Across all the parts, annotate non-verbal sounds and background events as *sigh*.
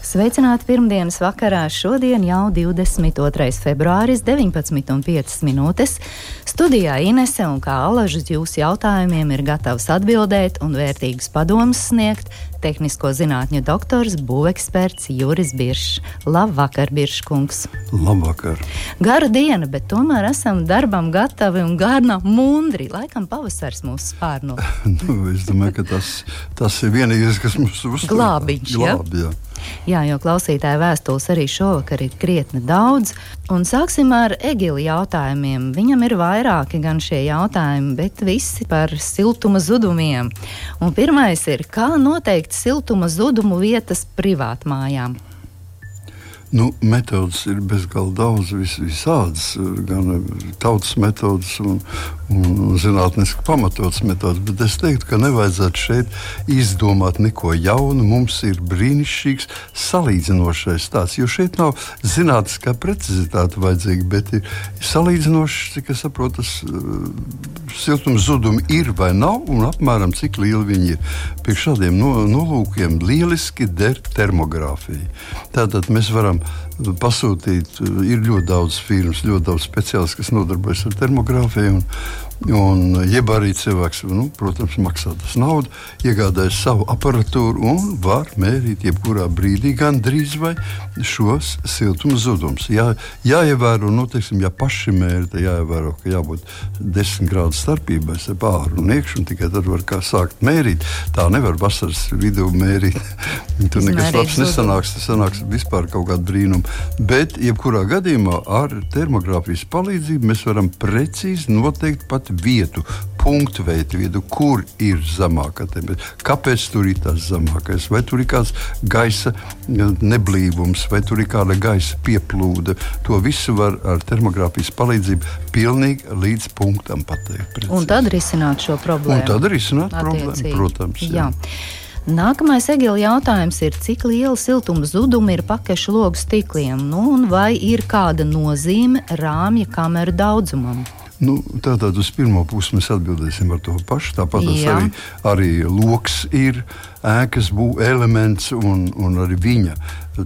Sveicināti pirmdienas vakarā. Šodien jau 22. februāris, 19,5 minūtes. Studijā Inese un kā alažas jūsu jautājumiem ir gatavs atbildēt un vērtīgus padomus sniegt tehnisko zinātņu doktors, būveksperts Juris Biršs. Labvakar, Birškungs! Labvakar! Gara diena, bet tomēr esam darbam gatavi un gārnā mundri. Laikam pavasars mūs spārno. *laughs* nu, es domāju, ka tas, tas ir vienīgais, kas mums uztur. Glābiņš, Glāb, ja? Jā, jo klausītāju vēstules arī šovakar ir krietni daudz. Un sāksim ar Egilu jautājumiem. Viņam ir vairāki gan šie jautājumi, bet visi par siltuma zudumiem. Un pirmais ir, kā noteikt siltuma zudumu vietas privātmājām? Nu, metodas ir bezgalīgi daudz, vis, visādas, gan tautas metodas, un, un, zinātniski pamatotas metodas. Bet es teiktu, ka nevajadzētu šeit izdomāt neko jaunu. Mums ir brīnišķīgs salīdzinošais tāds, jo šeit nav zinātniskā precizitāte vajadzīga, bet ir salīdzinošs, cik es saprotu, tas uh, siltums zudumi ir vai nav, un apmēram cik lieli viņi ir. Pie šādiem no, nolūkiem lieliski der termogrāfija. Tātad mēs varam pasūtīt. Ir ļoti daudz firmas, ļoti daudz speciālistu, kas nodarbojas ar termogrāfiju. Un, Un, jeb arī cilvēks, nu, protams, maksā tas naudu, iegādājas savu aparatūru un var mērīt jebkurā brīdī gandrīz vai šos siltuma zudumus. Jā, jāievēro, nu, teiksim, ja paši mēri, tad jāievēro, ka jābūt 10 grādu starpībai starp āru un iekšā, un tikai tad var kā sākt mērīt. Tā nevar vasaras vidū mērīt. *laughs* Tur nekas labs nesanāks, tas sanāks vispār kaut kāda brīnuma. Bet, jebkurā gadījumā, ar termogrāfijas palīdzību mēs varam precīzi noteikt pat vietu, punktu veidu vietu, kur ir zemākā temperatūra. Kāpēc tur ir tas zemākais? Vai tur ir kāds gaisa neblīvums, vai tur ir kāda gaisa pieplūde. To visu var ar termogrāfijas palīdzību pilnīgi līdz punktam pateikt. Precīzi. Un tad risināt šo problēmu. Un tad risināt problēmu, protams. Jā. Jā. Nākamais egila jautājums ir, cik liela siltuma zuduma ir pakaļšu logu stikliem, nu, un vai ir kāda nozīme rāmja kameru daudzumam? Nu, tātad uz pirmo pusi mēs atbildēsim ar to pašu. Tāpat arī, arī lokus ir ēkas būvniecības elements un, un arī viņa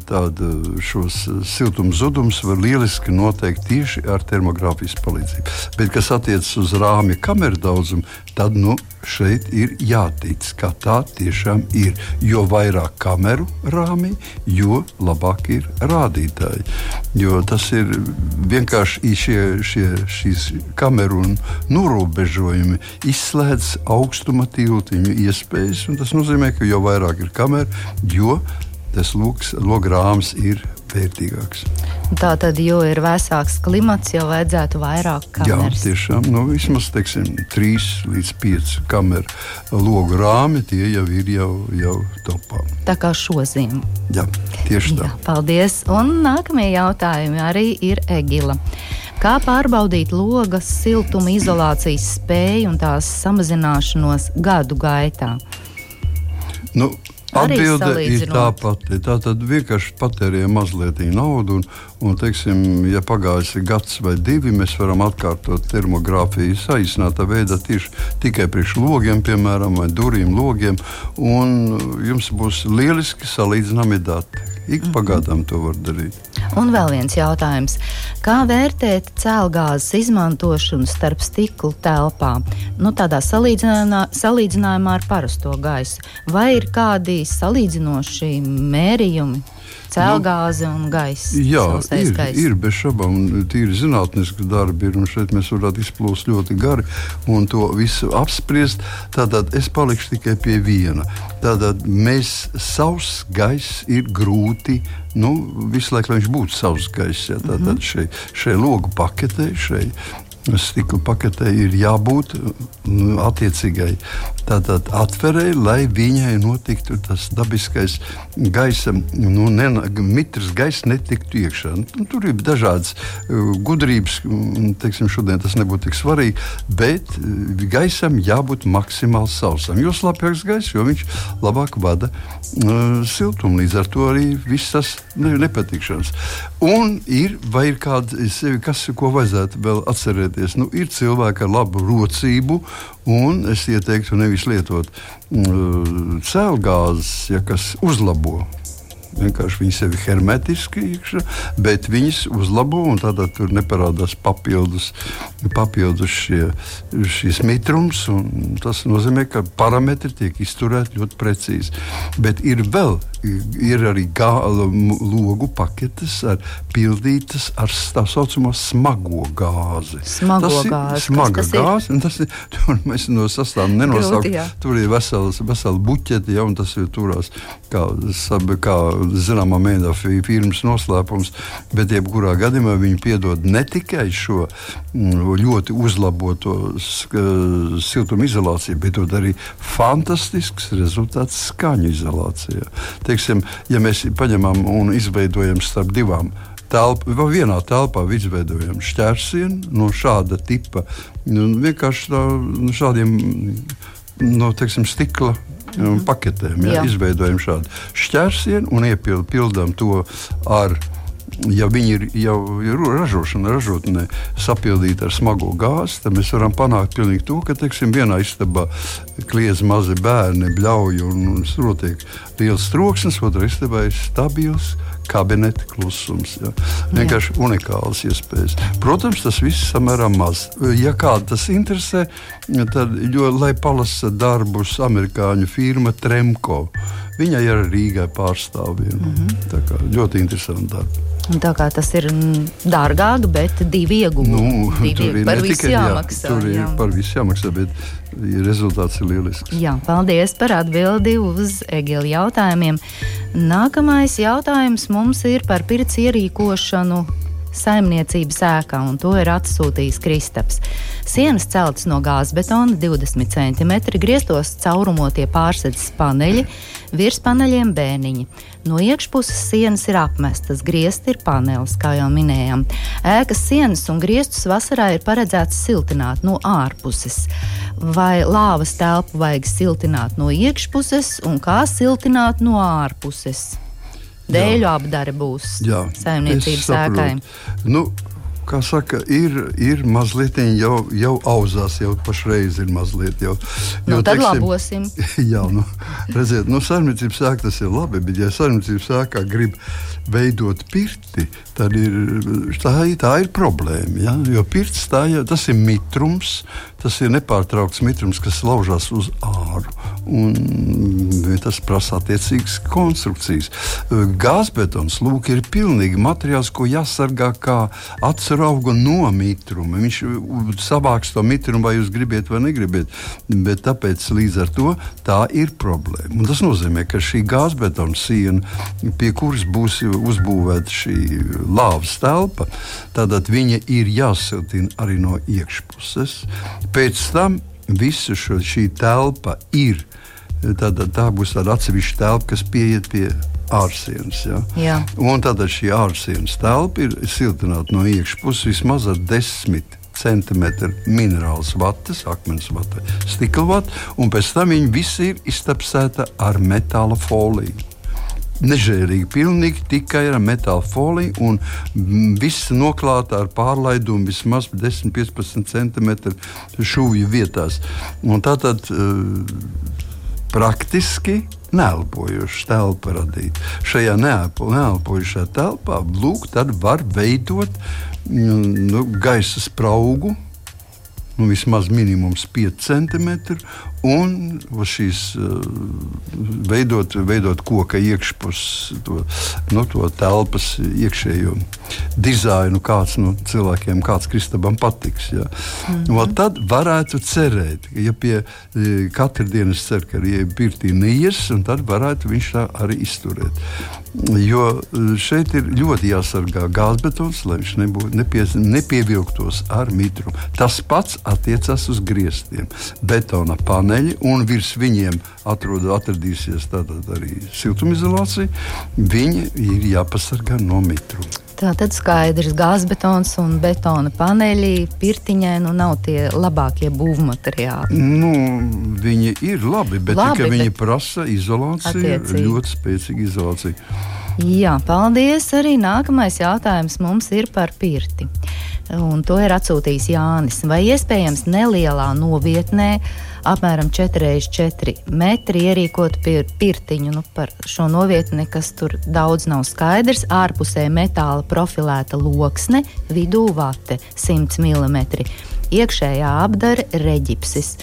tāda, šos siltuma zudumus var lieliski noteikt tieši ar termogrāfijas palīdzību. Bet, kas attiecas uz rāmja kameru daudzumu, tad nu, šeit ir jātic, ka tā tiešām ir. Jo vairāk kameru rāmī, jo labāk ir rādītāji. Jo tas ir vienkārši šie, šie, šīs kameru norobežojumi izslēdz augstuma tiltiņu iespējas. Tas nozīmē, ka jo vairāk ir kameru, jo tas logrāms ir vērtīgāks. Tā tad, jo ir vēsāks klimats, jau vajadzētu vairāk kameras. Jā, tiešām nu, vismaz teiksim, 3 līdz 5 kameru logu rāmi, tie jau ir jau, jau topā. Tā kā šoziem. Jā, tieši tā. Jā, paldies. Un nākamie jautājumi arī ir Egila. Kā pārbaudīt logas siltuma izolācijas spēju un tās samazināšanos gadu gaitā? Nu, Atbilde ir tā pati. Tā tad vienkārši patērēja mazliet naudu. Un, un, teiksim, ja pagājis gads vai divi, mēs varam atkārtot termogrāfiju saīsinātā veidā tieši tikai priekš logiem, piemēram, vai durvīm, logiem. Un jums būs lieliski salīdzināmi dati. Ik pagādām to var darīt. Un vēl viens jautājums. Kā vērtēt cēlgāzes izmantošanu starp stikla telpām? Nu, tādā salīdzinājumā, salīdzinājumā ar parasto gaisu. Vai ir kādi salīdzinoši mērījumi? Cēlgāze un gaisa. Jā, ir, gaisa. ir bez šaubām tīri zinātniski darbi, ir, un šeit mēs varētu izplūst ļoti gari un to visu apspriest. Tātad es palikšu tikai pie viena. Tātad mēs savs gaiss ir grūti nu, visu laiku, lai viņš būtu savs gaiss. Ja, tātad mm -hmm. šai, šai logu paketē, šai stikla paketē ir jābūt nu, attiecīgai tātad atverēji, lai viņai notiktu tas dabiskais gaisa, nu, mitrs gaisa netiktu iekšā. Nu, tur ir dažādas uh, gudrības, teiksim, šodien tas nebūtu tik svarīgi, bet uh, gaisam jābūt maksimāli sausam. Jo slapjāks gaiss, jo viņš labāk vada uh, siltumu. Līdz ar to arī viss tas ne, nepatikšanas. Un ir, vai ir kāda sevi, kas, ko vajadzētu vēl atcerēties? Nu, ir cilvēki ar labu rocību, un es ieteiktu nevis lietot mm, cēlgāzes, ja, kas uzlabo vienkārši viņi sevi hermetiski iekšā, bet viņas uzlabo un tādā tur neparādās papildus, papildus šie, šīs mitrums. Tas nozīmē, ka parametri tiek izturēti ļoti precīzi. Bet ir vēl, ir arī gāla, logu paketes ar pildītas ar tā saucamo smago gāzi. Smago tas gāzi. Ir smaga gāze, tas ir, *laughs* tur mēs no sastāvam nenosaucam. Tur ir vesels, vesela buķeti, ja, un tas ir turās kā, kā zināmā veidā firmas noslēpums, bet jebkurā gadījumā viņi piedod ne tikai šo mm, ļoti uzlaboto siltumizolāciju, bet arī fantastisks rezultāts skaņu izolācijā. Teiksim, ja mēs paņemam un izveidojam starp divām telpa, vai vienā telpā izveidojam šķērsienu no šāda tipa, nu, vienkārši no nu, šādiem no, teiksim, stikla -hmm. paketēm. Ja, izveidojam šādu šķērsienu un iepildām to ar ja viņi ir jau ir ražošana, ražotnē sapildīta ar smago gāzi, tad mēs varam panākt to, ka teiksim, vienā istabā kliedz mazi bērni, bļauj un, un notiek liels troksnis, otrā istabā ir stabils kabineta klusums. Ja. Vienkārši Jā. unikāls iespējas. Protams, tas viss samērā maz. Ja kādu tas interesē, tad, jo, lai palasa darbus amerikāņu firma Tremko, viņai ir Rīgai pārstāvjiem. Mm -hmm. Tā kā ļoti interesanti darbi. Un tā kā tas ir dārgāk, bet divi ieguvumi. Nu, divi tur ir par visu jāmaksā. Jā, tur ir jā. par visu jāmaksā, bet rezultāts ir lielisks. Jā, paldies par atbildi uz Egila jautājumiem. Nākamais jautājums mums ir par pirts ierīkošanu saimniecības ēkā, un to ir atsūtījis Kristaps. Sienas celtas no gāzbetona 20 cm, grieztos caurumotie pārsedzes paneļi, virs paneļiem bēniņi. No iekšpuses sienas ir apmestas, griezti ir panelis, kā jau minējām. Ēkas sienas un griestus vasarā ir paredzēts siltināt no ārpuses. Vai lāvas telpu vajag siltināt no iekšpuses un kā siltināt no ārpuses? dēļu apdare būs saimniecības ēkai. Nu, kā saka, ir, ir mazliet jau, jau auzās, jau pašreiz ir mazliet. Jau, nu, jo, tad teiksim, labosim. *laughs* jā, nu, redziet, nu, saimniecības sēkā tas ir labi, bet ja saimniecības sēkā grib veidot pirti, tad ir, tā, tā ir problēma. Ja? Jo pirts tā, ja, tas ir mitrums, tas ir nepārtraukts mitrums, kas laužās uz āru. Un, tas prasa attiecīgas konstrukcijas. Gāzbetons lūk, ir pilnīgi materiāls, ko jāsargā kā atceru auga no mitruma. Viņš savāks to mitrumu, vai jūs gribat vai negribat. Bet tāpēc līdz ar to tā ir problēma. Un tas nozīmē, ka šī gāzbetona siena, pie kuras būs uzbūvēta šī lāvas telpa, tad viņa ir jāsiltina arī no iekšpuses. Pēc tam visa šo, šī telpa ir. Tad, tā būs tāda atsevišķa telpa, kas pieiet pie ārsienas. Ja? Jā. Un tad šī ārsienas telpa ir siltināta no iekšpuses vismaz ar desmit centimetru minerāls vatas, akmens vata, stikla vata, un pēc tam viņi visi ir iztapsēti ar metāla foliju nežēlīgi, pilnīgi tikai ar metāla foliju un viss noklāta ar pārlaidumu vismaz 10-15 cm šūju vietās. Un tātad uh, praktiski neelpojoša telpa radīt. Šajā neelpojošā telpā lūk, var veidot nu, gaisa spraugu nu, vismaz minimums 5 cm, un šīs uh, veidot, veidot koka iekšpusi, to, nu, to telpas iekšējo dizainu, kāds nu, cilvēkiem, kāds Kristabam patiks. Ja. Mm -hmm. Un tad varētu cerēt, ka ja pie e, katru dienu cer, ka ir pirtī neies, un tad varētu viņš tā arī izturēt. Jo eh, šeit ir ļoti jāsargā gāzbetons, lai viņš nebūtu nepie, nepievilktos ar mitru. Tas pats attiecas uz griestiem. Betona paneļi un virs viņiem atrod, atradīsies arī siltumizolācija. Viņi ir jāpasargā no mitruma. Tā tad skaidrs, gāzbetons un betona paneļi pirtiņai nu, nav tie labākie būvmateriāli. Nu, viņi ir labi, bet labi, tikai bet... viņi prasa izolāciju, ļoti spēcīgu izolāciju. Jā, paldies. Arī nākamais jautājums mums ir par pirti. Un to ir atsūtījis Jānis. Vai iespējams nelielā novietnē? Apmēram 4x4 metri ierīkot pir pirtiņu. Nu, par šo novietni nekas tur daudz nav skaidrs. Ārpusē metāla profilēta loksne, vidū vate 100 mm. Iekšējā apdara reģipsis.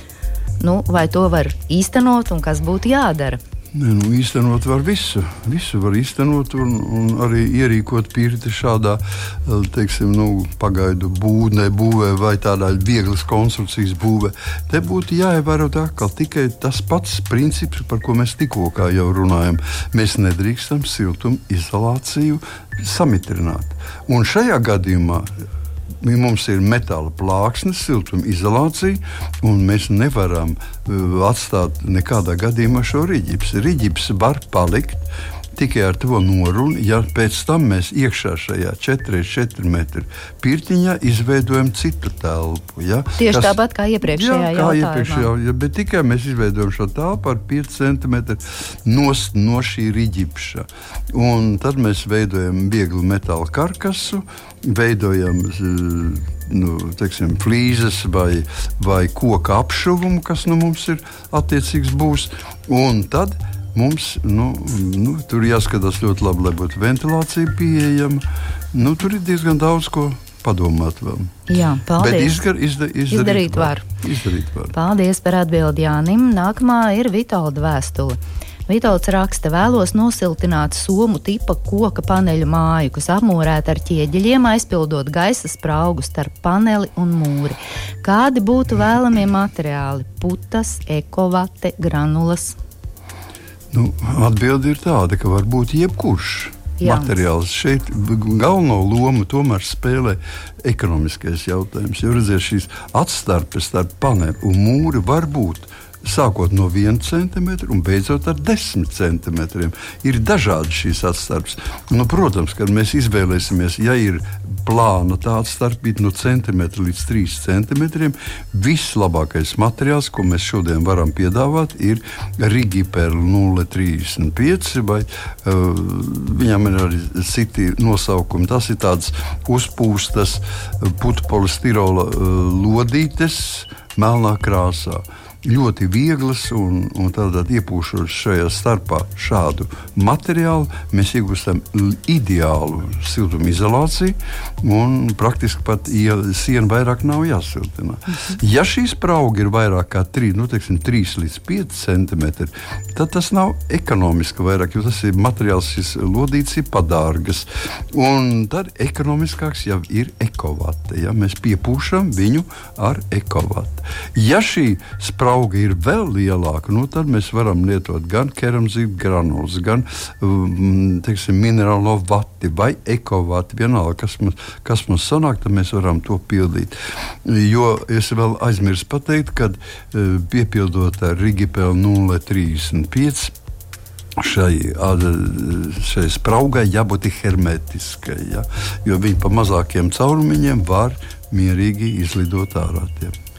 Nu, vai to var īstenot un kas būtu jādara? Ne, nu, īstenot var visu. Visu var īstenot un, un arī ierīkot pirti šādā eh, teiksim, nu, pagaidu būvnē, būvē vai tādā vieglas konstrukcijas būvē. Te būtu jāievēro tikai tas pats princips, par ko mēs tikko jau runājam. Mēs nedrīkstam siltumu izolāciju samitrināt. Un šajā gadījumā mums ir metāla plāksnes, siltumizolācija, un mēs nevaram uh, atstāt nekādā gadījumā šo rīģipsi. Rīģips var palikt tikai ar to norunu, ja pēc tam mēs iekšā šajā 4,4 metru pirtiņā izveidojam citu telpu. Ja? Tieši Kas, tāpat kā iepriekšējā jā, kā iepriekšējā, ja, bet tikai mēs izveidojam šo telpu ar 5 cm nost no šī rīģipša. Un tad mēs veidojam vieglu metāla karkasu, veidojam nu, teiksim, flīzes vai, vai koka apšuvumu, kas nu, mums ir attiecīgs būs. Un tad Mums nu, nu, tur jāskatās ļoti labi, lai būtu ventilācija pieejama. Nu, tur ir diezgan daudz ko padomāt vēl. Jā, paldies. Bet izgar, izda, izdarīt, izdarīt var. var. Izdarīt var. Paldies par atbildi Jānim. Nākamā ir Vitalda vēstule. Vitāls raksta, vēlos nosiltināt somu tipa koka paneļu māju, kas apmūrēta ar ķieģeļiem, aizpildot gaisa spraugu starp paneli un mūri. Kādi būtu vēlamie materiāli? Putas, ekovate, granulas. Nu, Atbilde ir tāda, ka var būt jebkurš. Jā. Materiāls šeit galveno lomu tomēr spēlē ekonomiskais jautājums. Jo redziet, šīs atstarpes starp paneli un mūri var būt sākot no 1 cm un beidzot ar 10 cm. Ir dažādi šīs atstarpes. Nu, protams, kad mēs izvēlēsimies, ja ir plāna tāda starpība no centimetra līdz 3 cm, vislabākais materiāls, ko mēs šodien varam piedāvāt, ir Rigiper 035 vai uh, viņam ir arī citi nosaukumi. Tas ir tāds uzpūstas putu polistirola uh, lodītes melnā krāsā ļoti vieglas un, un tādā iepūšošas šajā starpā šādu materiālu, mēs iegūstam ideālu siltumizolāciju un praktiski pat ja siena vairāk nav jāsiltina. Mhm. Ja šīs sprauga ir vairāk kā 3, nu, teiksim, 3 līdz 5 cm, tad tas nav ekonomiski vairāk, jo tas ir materiāls, šis lodīts ir padārgas. Un tad ekonomiskāks jau ir ekovate. Ja? Mēs piepūšam viņu ar ekovatu. Ja šī sprauga auga ir vēl lielāka, nu, tad mēs varam lietot gan keramzītu granulas, gan um, teiksim, minerālo vati vai ekovati. Vienalga, kas mums, kas mums sanāk, tad mēs varam to pildīt. Jo es vēl aizmirsu pateikt, ka uh, piepildot ar Rigipelu 035 šai, šai spraugai jābūt hermetiskai. Ja? Jo viņi pa mazākiem caurumiņiem var mierīgi izlidot ārā. Tiem.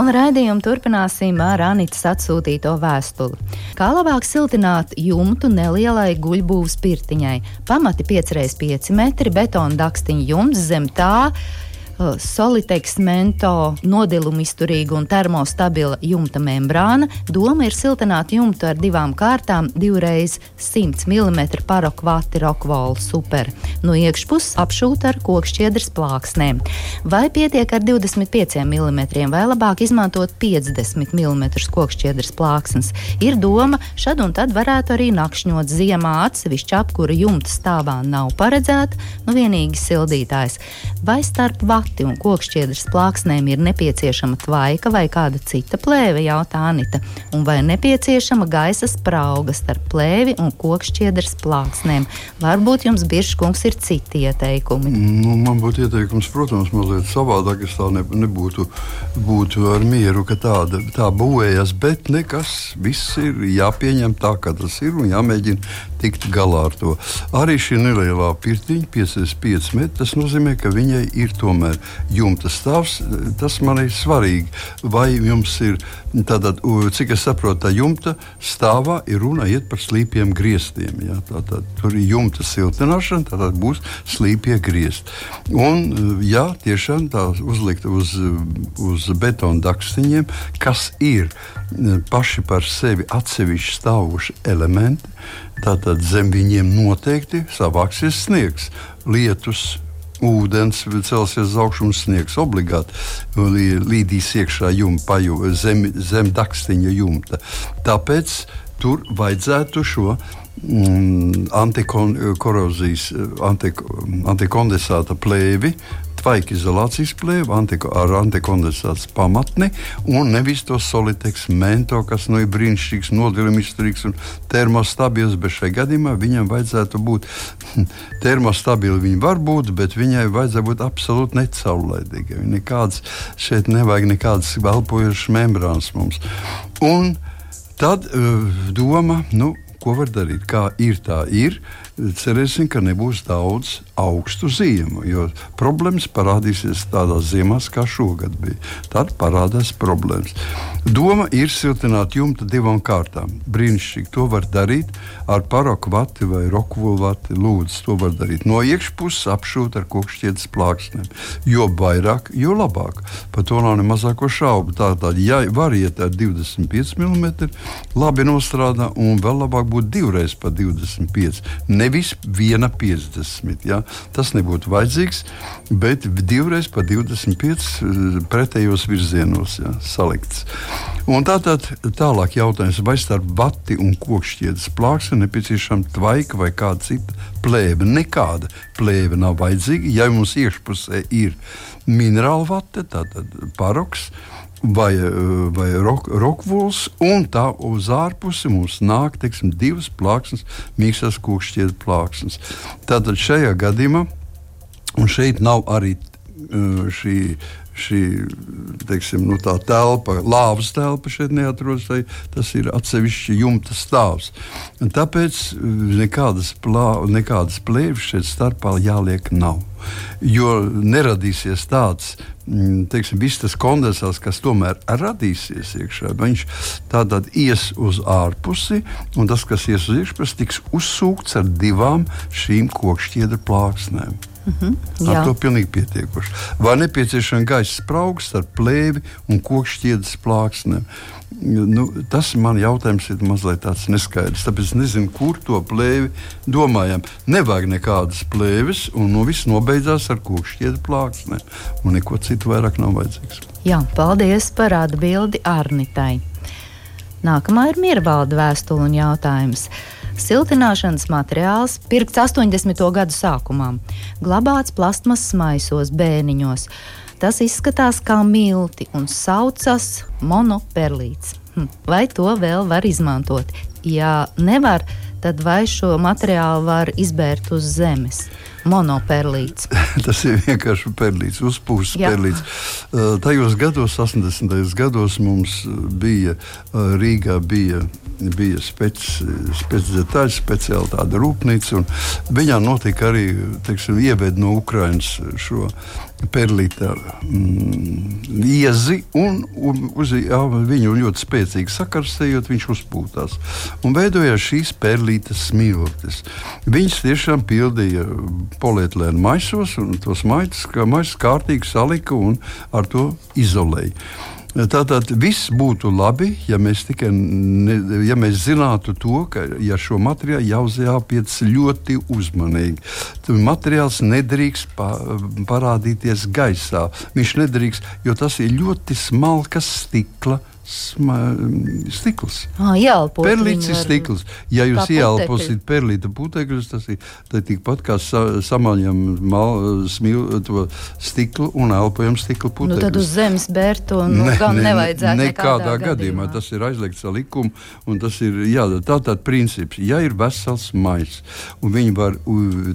un raidījumu turpināsim ar Anītas atsūtīto vēstuli. Kā labāk siltināt jumtu nelielai guļbūvas pirtiņai? Pamati 5x5 metri, betona dakstiņa jumts zem tā. Uh, soliteks mento nodilumu izturīga un termostabila jumta membrāna. Doma ir siltināt jumtu ar divām kārtām, divreiz 100 mm parokvati rokvolu super. No iekšpuses apšūt ar kokšķiedras plāksnēm. Vai pietiek ar 25 mm vai labāk izmantot 50 mm kokšķiedras plāksnes? Ir doma, šad un tad varētu arī nakšņot ziemā atsevišķi apkura jumta stāvā nav paredzēta, nu vienīgi sildītājs. Vai starp vati un kokšķiedras plāksnēm ir nepieciešama tvaika vai kāda cita plēve, jautā Anita, un vai nepieciešama gaisa sprauga starp plēvi un kokšķiedras plāksnēm? Varbūt jums, Biržkungs, ir citi ieteikumi. Nu, man būtu ieteikums, protams, mazliet savādāk. Es tā ne, nebūtu būtu ar mieru, ka tāda, tā būvējas, bet nekas, viss ir jāpieņem tā, kā tas ir un jāmēģina tikt galā ar to. Arī šī nelielā pirtiņa, 55 metri, tas nozīmē, ka viņai ir tomēr jumta stāvs. Tas man ir svarīgi. Vai jums ir, tātad, cik es saprotu, tā jumta stāvā ir runa iet par slīpiem griestiem. Ja? Tātad, tur ir jumta siltināšana, tad būs slīpie griezti. Un, ja tiešām tā uzlikt uz, uz betona dakstiņiem, kas ir paši par sevi atsevišķi stāvoši elementi, Tātad zem viņiem noteikti savāksies sniegs, lietus, ūdens celsies uz augšu un sniegs obligāti līdīs iekšā jumta, zem, zem dakstiņa jumta. Tāpēc tur vajadzētu šo mm, antikorozijas, antik, antikondensāta plēvi tvaika izolācijas plēve antiko, ar antikondensācijas pamatni un nevis to soliteks mento, kas nu ir brīnišķīgs, nodilumizturīgs un termostabils, bet šai gadījumā viņam vajadzētu būt termostabili. Viņa var būt, bet viņai vajadzētu būt absolūti necaurlaidīgai. Nekāds šeit nevajag nekādas velpojušas membrānas mums. Un tad uh, doma, nu, ko var darīt, kā ir, tā ir cerēsim, ka nebūs daudz augstu ziemu, jo problēmas parādīsies tādās ziemās, kā šogad bija. Tad parādās problēmas. Doma ir siltināt jumtu divām kārtām. Brīnišķīgi to var darīt ar paroku vati vai rokvulu vati. Lūdzu, to var darīt no iekšpuses, apšūt ar kokšķietas plāksnēm. Jo vairāk, jo labāk. Par to nav ne mazāko šaubu. Tātad, ja var iet ar 25 mm, labi nostrādā un vēl labāk būtu divreiz pa 25. Ne Nevis viena 50. Ja? Tas nebūtu vajadzīgs, bet divreiz pa 25 eh, pretējos virzienos ja? salikts. Un tātad tālāk jautājums, vai starp vati un kokšķiedes plāksni nepieciešama tvaika vai kāda cita plēve. Nekāda plēve nav vajadzīga, ja mums iekšpusē ir minerāla vate, tātad paroks vai, eh, vai rok, rokvuls, un tā uz ārpusi mums nāk teiksim, divas plāksnes, mīkstas kūkšķietu plāksnes. Tātad šajā gadījumā, un šeit nav arī eh, šī šī teiksim, nu, telpa, lāvas telpa šeit neatrodas. Tas ir atsevišķi jumta stāvs. Un tāpēc eh, nekādas, plā, nekādas plēves šeit starpā jāliek nav. Jo neradīsies tāds mm, teiksim, viss tas kondensāts, kas tomēr radīsies iekšā, viņš tādā ies uz ārpusi, un tas, kas ies uz iekšpusi, tiks uzsūkts ar divām šīm kokšķiedra plāksnēm. Mm -hmm, Ar to pilnīgi pietiekuši. Vai nepieciešama gaisa spraugs ar plēvi un kokšķiedes plāksnēm? Nu, tas man jautājums ir mazliet tāds neskaidrs. Tāpēc es nezinu, kur to plēvi domājam. Nevajag nekādas plēves, un no viss nobeidzās ar kokšķiedu plāksnēm. Un neko citu vairāk nav vajadzīgs. Jā, paldies par atbildi Arnitai. Nākamā ir Miervalda vēstule un jautājums. Siltināšanas materiāls pirkts 80. gadu sākumā, glabāts plastmasas maisos, bēniņos. Tas izskatās kā milti un saucas monoperlīts. Hm, vai to vēl var izmantot? Ja nevar, tad vai šo materiālu var izbērt uz zemes? Monoperlīts. *laughs* Tas ir vienkārši perlīts, uzpūsts perlīts. Uh, tajos gados, 80. gados, mums bija uh, Rīgā bija, bija speci, speci detaļas, speciāla tāda rūpnīca, un viņā notika arī, teiksim, ieved no Ukrainas šo perlīta mm, iezi, un, un uz jā, viņu ļoti spēcīgi sakarstējot, viņš uzpūtās. Un veidojās šīs perlītes pelītas smiltis. Viņas tiešām pildīja polietilēnu maisos, un tos maisus, kā maisus kārtīgi salika un ar to izolēja. Tātad viss būtu labi, ja mēs tikai ne, ja mēs zinātu to, ka ja šo materiālu jāuzjāpiec ļoti uzmanīgi. Tad materiāls nedrīkst pa, parādīties gaisā. Viņš nedrīkst, jo tas ir ļoti smalkas stikla stikls. Ah, Perlīts ir stikls. Ja jūs ieelposiet perlīta putekļus, tas ir tikpat kā sa, samaļam mal, smil, to stiklu un elpojam stikla Nu, putekļus. tad uz zemes bērtu nu, ne, gan nevajadzētu. nekādā gadījumā. Tas ir aizliegts ar likumu, un tas ir jādara. Tātad princips, ja ir vesels maiss, un viņi var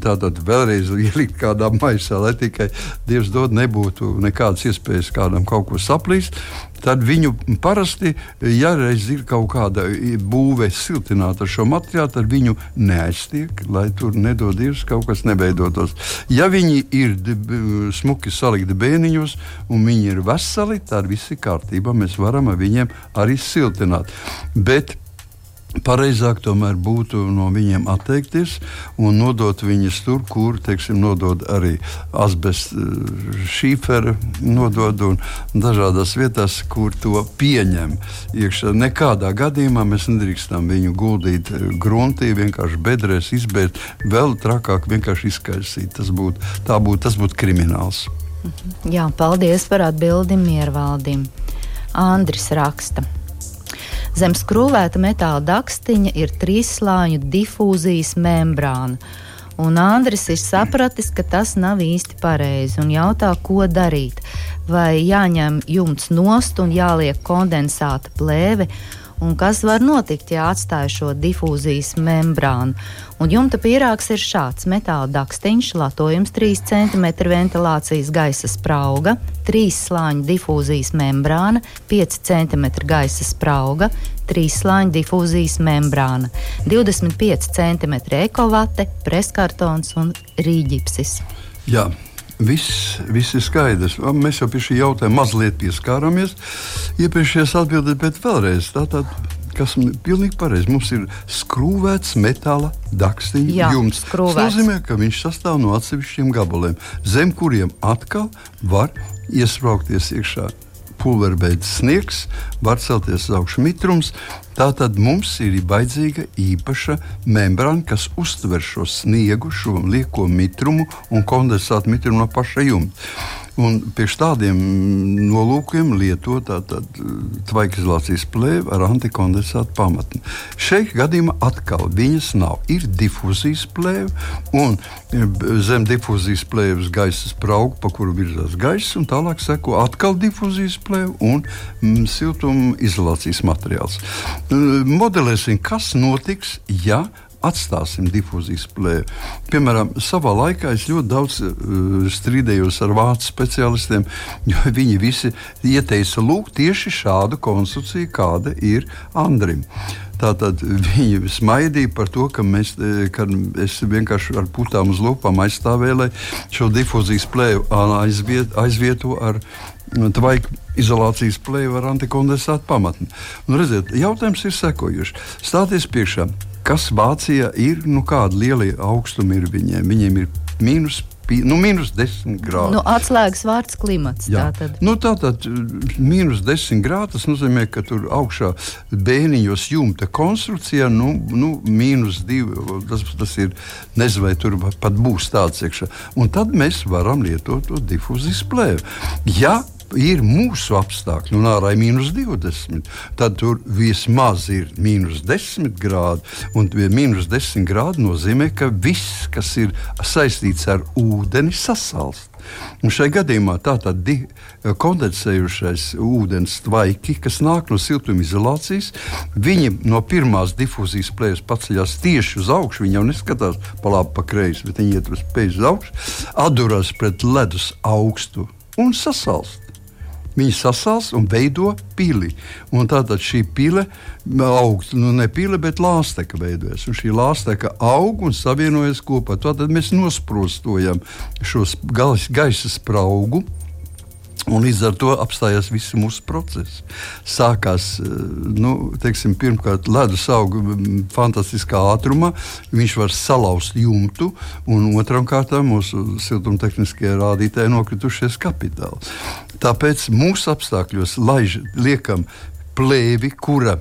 tātad vēlreiz ielikt kādā maisā, lai tikai Dievs dod, nebūtu nekādas iespējas kādam kaut ko saplīst. Tad viņu parasti, ja reiz ir kaut kāda būve siltināta ar šo materiālu, tad viņu neaiztiek, lai tur nedod Dievs kaut kas nebeidotos. Ja viņi ir smuki salikti bēniņos un viņi ir veseli, tad viss ir kārtībā. Mēs varam ar viņiem arī siltināt. Bet Pareizāk tomēr būtu no viņiem atteikties un nodot viņus tur, kur teiksim, nodod arī asbestu šīferu, nodod un dažādās vietās, kur to pieņem. Iekšā. Nekādā gadījumā mēs nedrīkstam viņu guldīt eh, gruntī, vienkārši bedrēs izbērt, vēl trakāk vienkārši izkaisīt. Tas būtu būt, būt krimināls. Jā, paldies par atbildi Miervaldim. Andris raksta. Zem skrūvēta metāla dakstiņa ir trīsslāņu difūzijas membrāna. Un Andris ir sapratis, ka tas nav īsti pareizi un jautā, ko darīt. Vai jāņem jumts nost un jāliek kondensāta plēve, un kas var notikt, ja atstāj šo difūzijas membrānu. Un jumta pīrāgs ir šāds - metāla dakstiņš, latojums 3 cm ventilācijas gaisa sprauga, 3 slāņu difūzijas membrāna, 5 cm gaisa sprauga, 3 slāņu difūzijas membrāna, 25 cm ekovate, preskartons un rīģipsis. Jā. Viss, viss ir skaidrs. Mēs jau pie šī jautājuma mazliet pieskārāmies iepriekšējās atbildēs, bet vēlreiz tātad, kas ir pilnīgi pareizi. Mums ir skrūvēts metāla dakstiņa jumts. Tas skrūvēts. nozīmē, ka viņš sastāv no atsevišķiem gabaliem, zem kuriem atkal var iesprāgties iekšā. Pulverbeidz sniegs, var celties uz augšu mitrums. Tātad mums ir vajadzīga īpaša membrāna, kas uztver šo sniegu, šo lieko mitrumu un kondensātu mitrumu no paša jumta. Un pie tādiem nolūkiem lietot tvaikizolācijas plēvi ar antikondensātu pamatni. Šeit gadījumā atkal viņas nav. Ir difūzijas plēve un e, b- zem difūzijas plēves gaisa sprauga, pa kuru virzās gaiss, un tālāk seko atkal difūzijas plēve un mm, siltuma izolācijas materiāls. Modelēsim, kas notiks, ja atstāsim difūzijas plēvi. Piemēram, savā laikā es ļoti daudz uh, strīdējos ar vācu specialistiem, jo *laughs* viņi visi ieteica lūk tieši šādu konstrukciju, kāda ir Andrim. Tātad viņi smaidīja par to, ka, mēs, eh, ka es vienkārši ar putām uz lūpām aizstāvēju, lai šo difūzijas plēvi aizviet, aizvieto ar tvaiku izolācijas plēvi ar antikondensātu pamatni. Un, redziet, jautājums ir sekojošs. Stāties priekšā, kas Vācijā ir, nu kāda liela augstuma ir viņiem? Viņiem ir mīnus, nu, mīnus 10 grādi. Nu, atslēgas vārds klimats. Jā. Tātad. Nu, tā tad mīnus 10 grādi. Tas nozīmē, ka tur augšā bēniņos jumta konstrukcijā nu, nu, mīnus 2. Tas, tas ir nezinu, vai tur pat būs tāds iekšā. Un tad mēs varam lietot to difūzijas plēvi. Ja ir mūsu apstākļi, un ārā ir mīnus 20, tad tur vismaz ir mīnus 10 grādi. Un mīnus 10 grādi nozīmē, ka viss, kas ir saistīts ar ūdeni, sasalst. Un šajā gadījumā tātad kondensējušais ūdens tvaiki, kas nāk no siltumizolācijas, viņi no pirmās difūzijas plēves paceļās tieši uz augšu. Viņi jau neskatās pa labi, pa kreisi, bet viņi iet uz spēju uz augšu, atduras pret ledus augstu un sasalst. Viņi sasals un veido pili. Un tātad šī pile aug, nu ne pile, bet lāsteka veidojas. Un šī lāsteka aug un savienojas kopā. Tad mēs nosprostojam šo gaisa spraugu. Un līdz ar to apstājās visi mūsu procesi. Sākās eh, nu, teiksim, pirmkārt ledus auga fantastiskā ātrumā, viņš var salauzt jumtu, un otrām kārtām mūsu siltumtehniskie rādītāji nokritušies kapitāli. Tāpēc mūsu apstākļos laiž, liekam plēvi, kura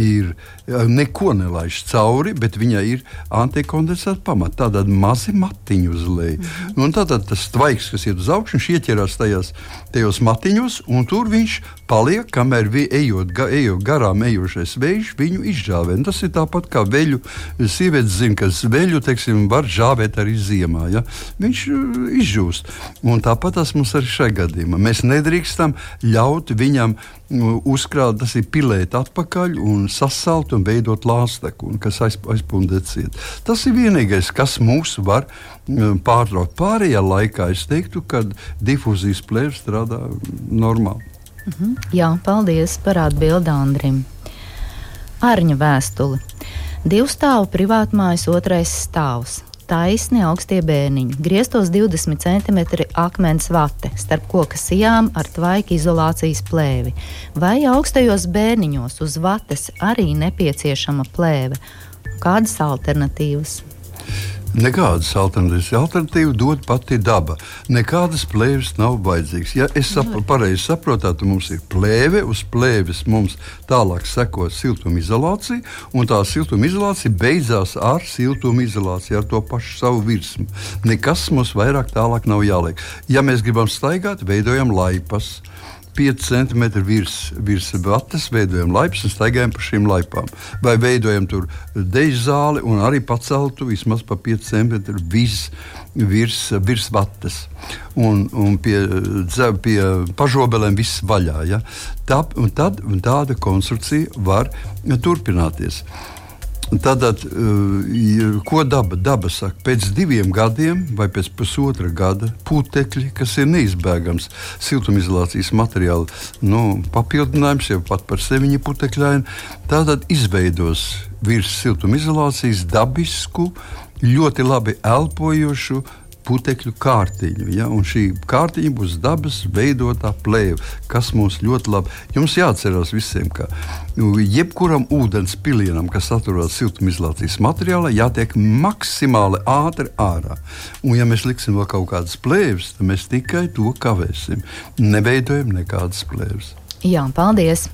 ir neko nelaiž cauri, bet viņai ir antikondensāta pamats. Tātad mazi matiņi uz leju. Mm -hmm. Un tad tas tvaiks, kas iet uz augšu, viņš ieķerās tajās, tajos matiņos, un tur viņš paliek, kamēr vi, ejot, ga, ejot garām ejošais vējš viņu izžāvē. Un tas ir tāpat kā veļu. Sievietes zina, ka veļu teiksim, var žāvēt arī ziemā. Ja? Viņš uh, izžūst. Un tāpat tas mums arī šajā gadījumā. Mēs nedrīkstam ļaut viņam uh, uzkrāt, tas ir pilēt atpakaļ un sasalt un veidot lāsteku, un kas aiz, aizpildīt. Tas ir vienīgais, kas mūs var mm, pārtraukt. Pārējā laikā es teiktu, ka difūzijas plēve strādā normāli. Mhm. Jā, paldies par atbildi Andrim. Arņa vēstuli. Divu stāvu privātmājas otrais stāvs taisni augstie bērniņi, grieztos 20 cm akmens vate starp koka sijām ar tvaika izolācijas plēvi. Vai augstajos bērniņos uz vates arī nepieciešama plēve? Kādas alternatīvas? Nekādas alternatīvas. Alternatīva dod pati daba. Nekādas plēves nav vajadzīgas. Ja es sap, pareizi saprotu, tad mums ir plēve, uz plēves mums tālāk seko siltumizolācija, un tā siltumizolācija beidzās ar siltumizolāciju, ar to pašu savu virsmu. Nekas mums vairāk tālāk nav jāliek. Ja mēs gribam staigāt, veidojam laipas. 5 cm virs, virs vatas, veidojam laipas un staigājam pa šīm laipām. Vai veidojam tur deju zāli un arī paceltu vismaz pa 5 cm virs, virs, virs vatas. Un, un pie, pie pažobelēm viss vaļā. Ja? Tā, un tad un tāda konstrukcija var turpināties. Tātad, eh, ko daba? Daba saka, pēc diviem gadiem vai pēc pusotra gada putekļi, kas ir neizbēgams siltumizolācijas materiāla nu, papildinājums, jau pat par sevi putekļaini, tātad izveidos virs siltumizolācijas dabisku, ļoti labi elpojošu putekļu kārtiņu. Ja? Un šī kārtiņa būs dabas veidotā plēve, kas mums ļoti labi. Jums jāatcerās visiem, ka nu, jebkuram ūdens pilienam, kas atrodas siltumizolācijas materiālā, jātiek maksimāli ātri ārā. Un, ja mēs liksim vēl kaut kādas plēves, tad mēs tikai to kavēsim. Neveidojam nekādas plēves. Jā, paldies!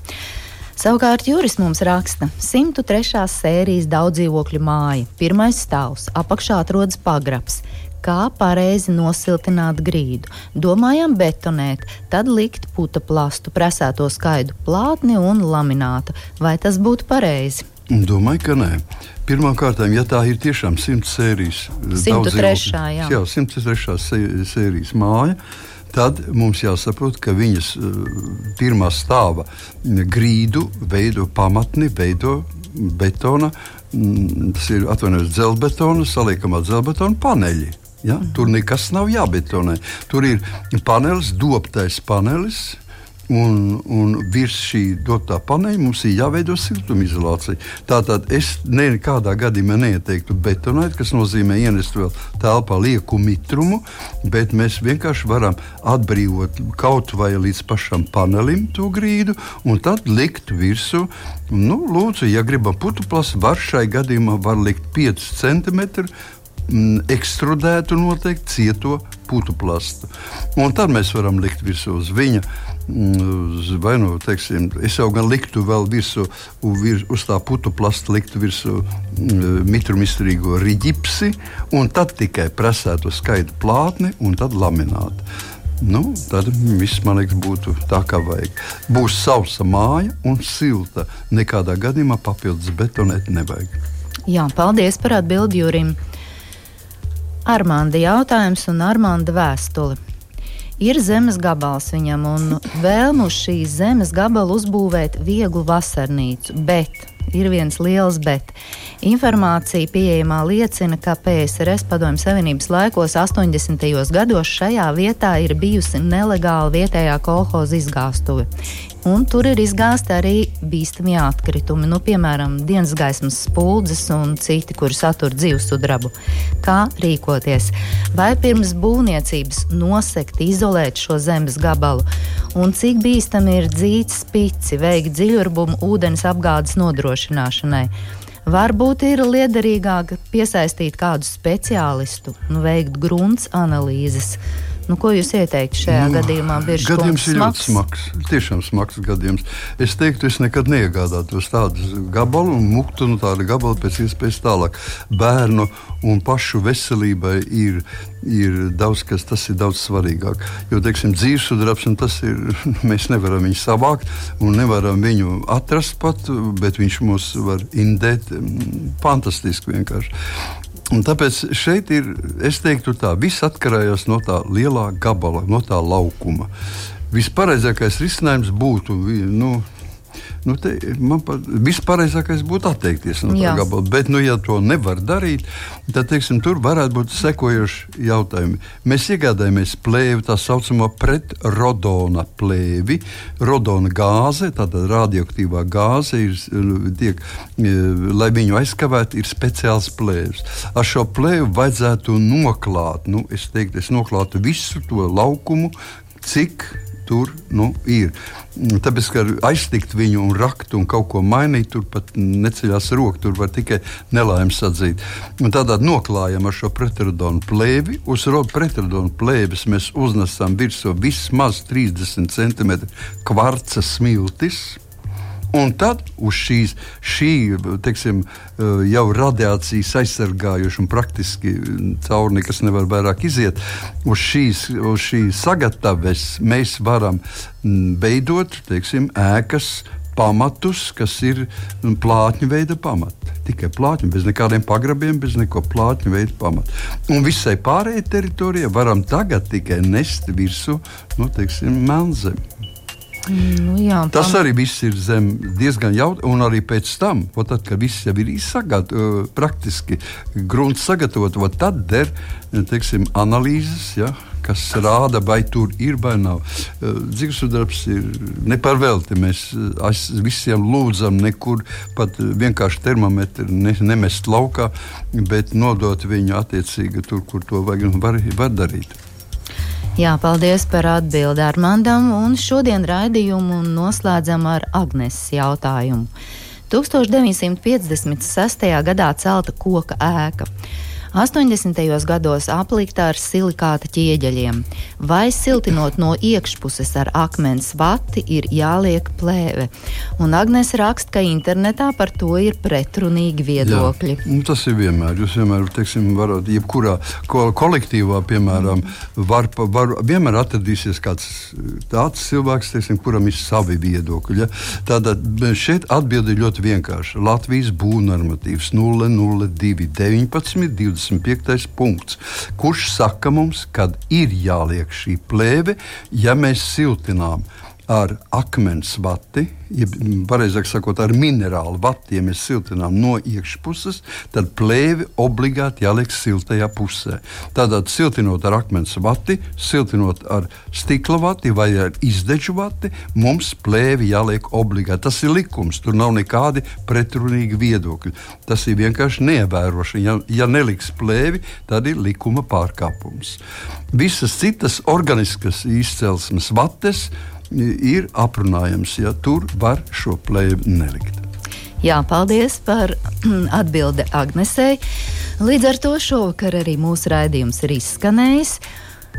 Savukārt Juris mums raksta 103. sērijas daudz dzīvokļu māja, pirmais stāvs, apakšā atrodas pagrabs kā pareizi nosiltināt grīdu. Domājām betonēt, tad likt puta plastu, presēto skaidu plātni un laminātu. Vai tas būtu pareizi? Domāju, ka nē. Pirmkārt, ja tā ir tiešām 100 sērijas, 103. Jā. Jā, 103. sērijas māja, tad mums jāsaprot, ka viņas uh, pirmā stāva grīdu veido pamatni, veido betona, mm, tas ir atvainojums dzelzbetona, saliekamā dzelzbetona paneļi. Ja? Tur nekas nav jābetonē. Tur ir panelis, doptais panelis. Un, un virs šī dotā paneļa mums ir jāveido siltumizolācija. Tātad es nekādā gadījumā neieteiktu betonēt, kas nozīmē ienest vēl telpā lieku mitrumu, bet mēs vienkārši varam atbrīvot kaut vai līdz pašam panelim to grīdu un tad likt virsū. Nu, lūdzu, ja gribam plasu, var šai gadījumā var likt 5 centimetrus Mm, ekstrudētu noteikti cieto putu plastu. Un tad mēs varam likt virsū uz viņa. Mm, vai nu, teiksim, es jau gan liktu vēl virsū, vir, uz tā putu plasta, liktu virsū mm, mitrumistrīgo riģipsi, un tad tikai presētu skaitu plātni un tad laminātu. Nu, tad viss, man liekas, būtu tā, kā vajag. Būs sausa māja un silta. Nekādā gadījumā papildus betonēt nevajag. Jā, paldies par atbildi Jurim. Armānda jautājums un Armānda vēstule. Ir zemes gabals viņam, un vēlmu uz šīs zemes gabalu uzbūvēt vieglu vasarnīcu, bet ir viens liels bet. Informācija pieejamā liecina, ka PSRS padomju savienības laikos 80. gados šajā vietā ir bijusi nelegāla vietējā kolhoza izgāstuve. Un tur ir izgāzti arī bīstami atkritumi, nu, piemēram, dienas gaismas spuldzes un citi, kuri satur dzīvesudrabu. Kā rīkoties? Vai pirms būvniecības nosegt, izolēt šo zemes gabalu, un cik bīstami ir dzīt spici, veikt dziļurbumu ūdens apgādes nodrošināšanai? Varbūt ir liederīgāk piesaistīt kādu speciālistu, nu, veikt grunts analīzes Nu, ko jūs ieteiktu šajā nu, gadījumā? Gadījums ir ļoti smags. Tiešām smags gadījums. Es teiktu, es nekad neiegādātos tādus gabalus un muktu no tāda gabala pēc iespējas tālāk. Bērnu un pašu veselībai ir, ir daudz kas, tas ir daudz svarīgāk. Jo, teiksim, dzīvesudrabs, tas ir, *laughs* mēs nevaram viņu savākt un nevaram viņu atrast pat, bet viņš mūs var indēt mm, fantastiski vienkārši. Un tāpēc šeit ir, es teiktu, tā viss atkarīgs no tā lielā gabala, no tā laukuma. Vispareizākais risinājums būtu nu, Nu, te, man vispareizākais būtu atteikties no tā gabala. Bet, nu, ja to nevar darīt, tad teiksim, tur varētu būt sekojoši jautājumi. Mēs iegādājamies plēvi, tā saucamo pretrodona plēvi. Rodona gāze, tātad radioaktīvā gāze, ir, tiek, e, lai viņu aizkavētu, ir speciāls plēvis. Ar šo plēvi vajadzētu noklāt, nu, es teiktu, es noklātu visu to laukumu, cik tur nu, ir. Tāpēc, ka aiztikt viņu un rakt un kaut ko mainīt, tur pat neceļās roka, tur var tikai nelaimes atzīt. Un tādā noklājam ar šo pretradonu plēvi. Uz pretradonu plēves mēs uznesam virsū vismaz 30 cm kvarca smiltis Un tad uz šīs, šī teiksim, eh, jau radiācijas aizsargājuša un praktiski caur nekas nevar vairāk iziet, uz šīs, uz šīs sagataves mēs varam veidot teiksim, ēkas pamatus, kas ir plātņa veida pamati. Tikai plātņi, bez nekādiem pagrabiem, bez neko plātņa veida pamata. Un visai pārējai teritorijai varam tagad tikai nest virsū nu, teiksim, melnzemi. Nu, jā, Tas arī viss ir zem diezgan jautri, un arī pēc tam, tad, kad viss jau ir izsagatavots, praktiski grunts sagatavots, tad der teiksim, analīzes. Ja? kas rāda, vai tur ir vai nav. Dzīvesudarbs ir neparvelti. Mēs visiem lūdzam, nekur pat vienkārši termometru ne, nemest laukā, bet nodot viņu attiecīgi tur, kur to vajag var, var darīt. Jā, paldies par atbildi Armandam, un šodien raidījumu noslēdzam ar Agneses jautājumu. 1956. gadā celta koka ēka. 80. gados aplikta ar silikāta ķieģeļiem, vai siltinot no iekšpuses ar akmens vati ir jāliek plēve. Un Agnēs raksta, ka internetā par to ir pretrunīgi viedokļi. Jā, nu, tas ir vienmēr. Jūs vienmēr, teiksim, varat, jebkurā ko, kolektīvā, piemēram, var, var, vienmēr atradīsies kāds tāds cilvēks, teiksim, kuram ir savi viedokļi. Ja? Tātad šeit atbildi ļoti vienkārša. Latvijas būvnormatīvs 002 19 20. 25. punkts, kurš saka mums, kad ir jāliek šī plēve, ja mēs siltinām ar akmens vati, ja pareizāk sakot, ar minerālu vati, ja mēs siltinām no iekšpuses, tad plēvi obligāti jāliek siltajā pusē. Tātad siltinot ar akmens vati, siltinot ar stikla vati vai ar izdeču vati, mums plēvi jāliek obligāti. Tas ir likums, tur nav nekādi pretrunīgi viedokļi. Tas ir vienkārši neievērošana. Ja, ja neliks plēvi, tad ir likuma pārkāpums. Visas citas organiskas izcelsmes vates ir aprunājams, ja tur var šo plēvi nelikt. Jā, paldies par *clears throat* atbildi Agnesei. Līdz ar to šovakar arī mūsu raidījums ir izskanējis.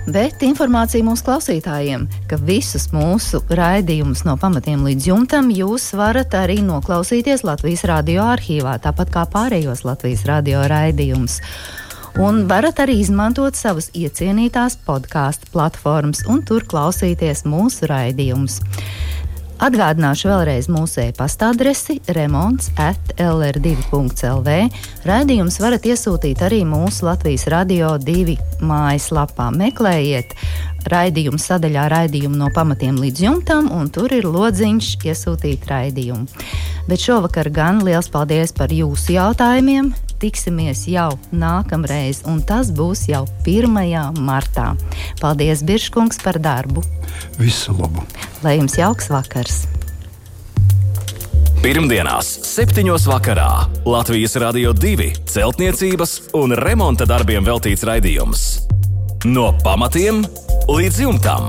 Bet informācija mūsu klausītājiem, ka visus mūsu raidījumus no pamatiem līdz jumtam jūs varat arī noklausīties Latvijas radio arhīvā, tāpat kā pārējos Latvijas radio raidījumus un varat arī izmantot savas iecienītās podkāstu platformas un tur klausīties mūsu raidījumus. Atgādināšu vēlreiz mūsu e-pasta adresi remonds at lr2.lv. Raidījumus varat iesūtīt arī mūsu Latvijas radio divi mājaslapā. Meklējiet raidījumu sadaļā raidījumu no pamatiem līdz jumtam, un tur ir lodziņš iesūtīt raidījumu. Bet šovakar gan liels paldies par jūsu jautājumiem! Tiksimies jau nākamreiz, un tas būs jau 1. martā. Paldies, Biržkungs, par darbu! Visu labu! Lai jums jauks vakars! Pirmdienās, 7. vakarā Latvijas Rādio 2 celtniecības un remonta darbiem veltīts raidījums. No pamatiem līdz jumtam.